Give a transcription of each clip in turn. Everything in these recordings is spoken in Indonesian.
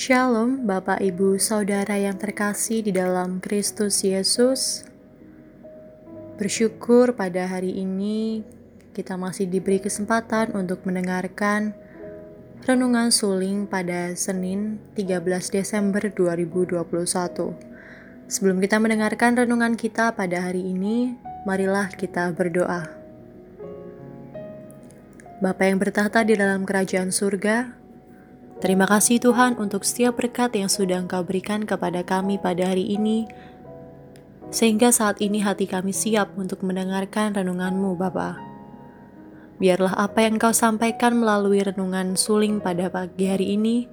Shalom, Bapak, Ibu, Saudara yang terkasih di dalam Kristus Yesus. Bersyukur pada hari ini kita masih diberi kesempatan untuk mendengarkan renungan suling pada Senin 13 Desember 2021. Sebelum kita mendengarkan renungan kita pada hari ini, marilah kita berdoa. Bapa yang bertahta di dalam kerajaan surga, Terima kasih Tuhan untuk setiap berkat yang sudah Engkau berikan kepada kami pada hari ini, sehingga saat ini hati kami siap untuk mendengarkan renungan-Mu Bapa. Biarlah apa yang Engkau sampaikan melalui renungan suling pada pagi hari ini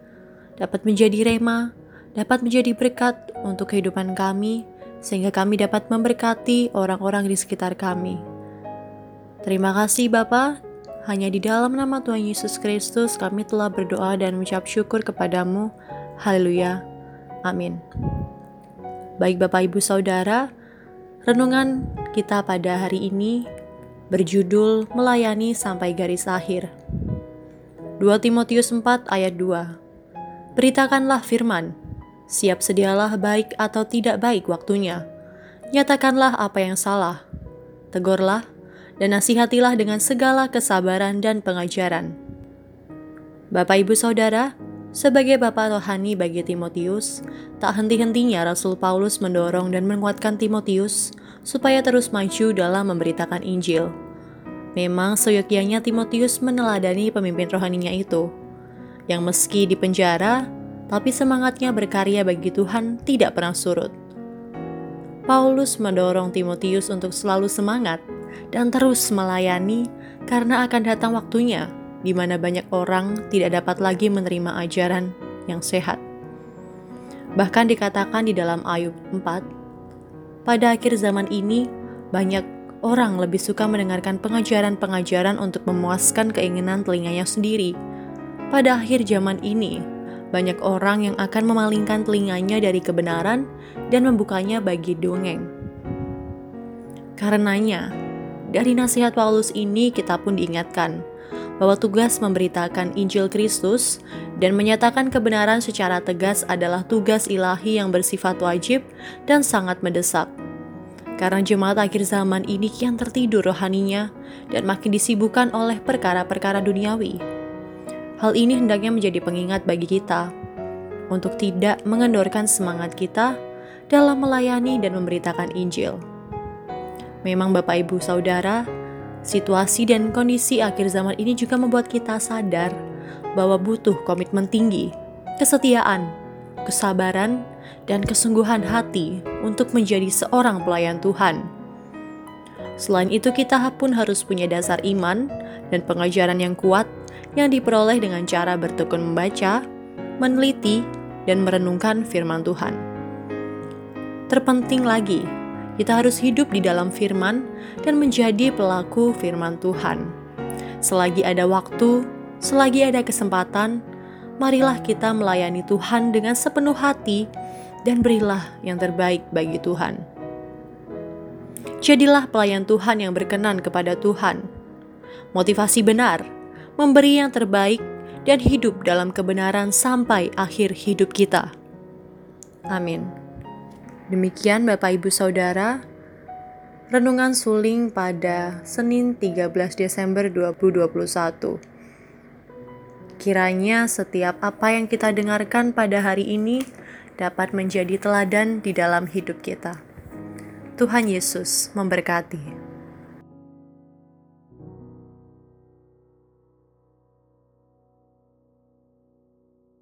dapat menjadi rema, dapat menjadi berkat untuk kehidupan kami, sehingga kami dapat memberkati orang-orang di sekitar kami. Terima kasih Bapak, hanya di dalam nama Tuhan Yesus Kristus kami telah berdoa dan mengucap syukur kepadamu. Haleluya. Amin. Baik Bapak Ibu Saudara, renungan kita pada hari ini berjudul Melayani sampai garis akhir. 2 Timotius 4 ayat 2 Beritakanlah firman, siap sedialah baik atau tidak baik waktunya. Nyatakanlah apa yang salah, tegurlah dan nasihatilah dengan segala kesabaran dan pengajaran. Bapak Ibu Saudara, sebagai Bapak rohani bagi Timotius, tak henti-hentinya Rasul Paulus mendorong dan menguatkan Timotius supaya terus maju dalam memberitakan Injil. Memang seyogyanya Timotius meneladani pemimpin rohaninya itu, yang meski di penjara, tapi semangatnya berkarya bagi Tuhan tidak pernah surut. Paulus mendorong Timotius untuk selalu semangat dan terus melayani karena akan datang waktunya di mana banyak orang tidak dapat lagi menerima ajaran yang sehat. Bahkan dikatakan di dalam Ayub 4, pada akhir zaman ini banyak orang lebih suka mendengarkan pengajaran-pengajaran untuk memuaskan keinginan telinganya sendiri. Pada akhir zaman ini, banyak orang yang akan memalingkan telinganya dari kebenaran dan membukanya bagi dongeng. Karenanya, dari nasihat Paulus ini kita pun diingatkan bahwa tugas memberitakan Injil Kristus dan menyatakan kebenaran secara tegas adalah tugas ilahi yang bersifat wajib dan sangat mendesak. Karena jemaat akhir zaman ini kian tertidur rohaninya dan makin disibukkan oleh perkara-perkara duniawi. Hal ini hendaknya menjadi pengingat bagi kita untuk tidak mengendorkan semangat kita dalam melayani dan memberitakan Injil. Memang Bapak Ibu Saudara, situasi dan kondisi akhir zaman ini juga membuat kita sadar bahwa butuh komitmen tinggi, kesetiaan, kesabaran, dan kesungguhan hati untuk menjadi seorang pelayan Tuhan. Selain itu, kita pun harus punya dasar iman dan pengajaran yang kuat yang diperoleh dengan cara bertekun membaca, meneliti, dan merenungkan firman Tuhan. Terpenting lagi, kita harus hidup di dalam firman dan menjadi pelaku firman Tuhan. Selagi ada waktu, selagi ada kesempatan, marilah kita melayani Tuhan dengan sepenuh hati dan berilah yang terbaik bagi Tuhan. Jadilah pelayan Tuhan yang berkenan kepada Tuhan. Motivasi benar, memberi yang terbaik, dan hidup dalam kebenaran sampai akhir hidup kita. Amin. Demikian Bapak Ibu Saudara, renungan suling pada Senin 13 Desember 2021. Kiranya setiap apa yang kita dengarkan pada hari ini dapat menjadi teladan di dalam hidup kita. Tuhan Yesus memberkati.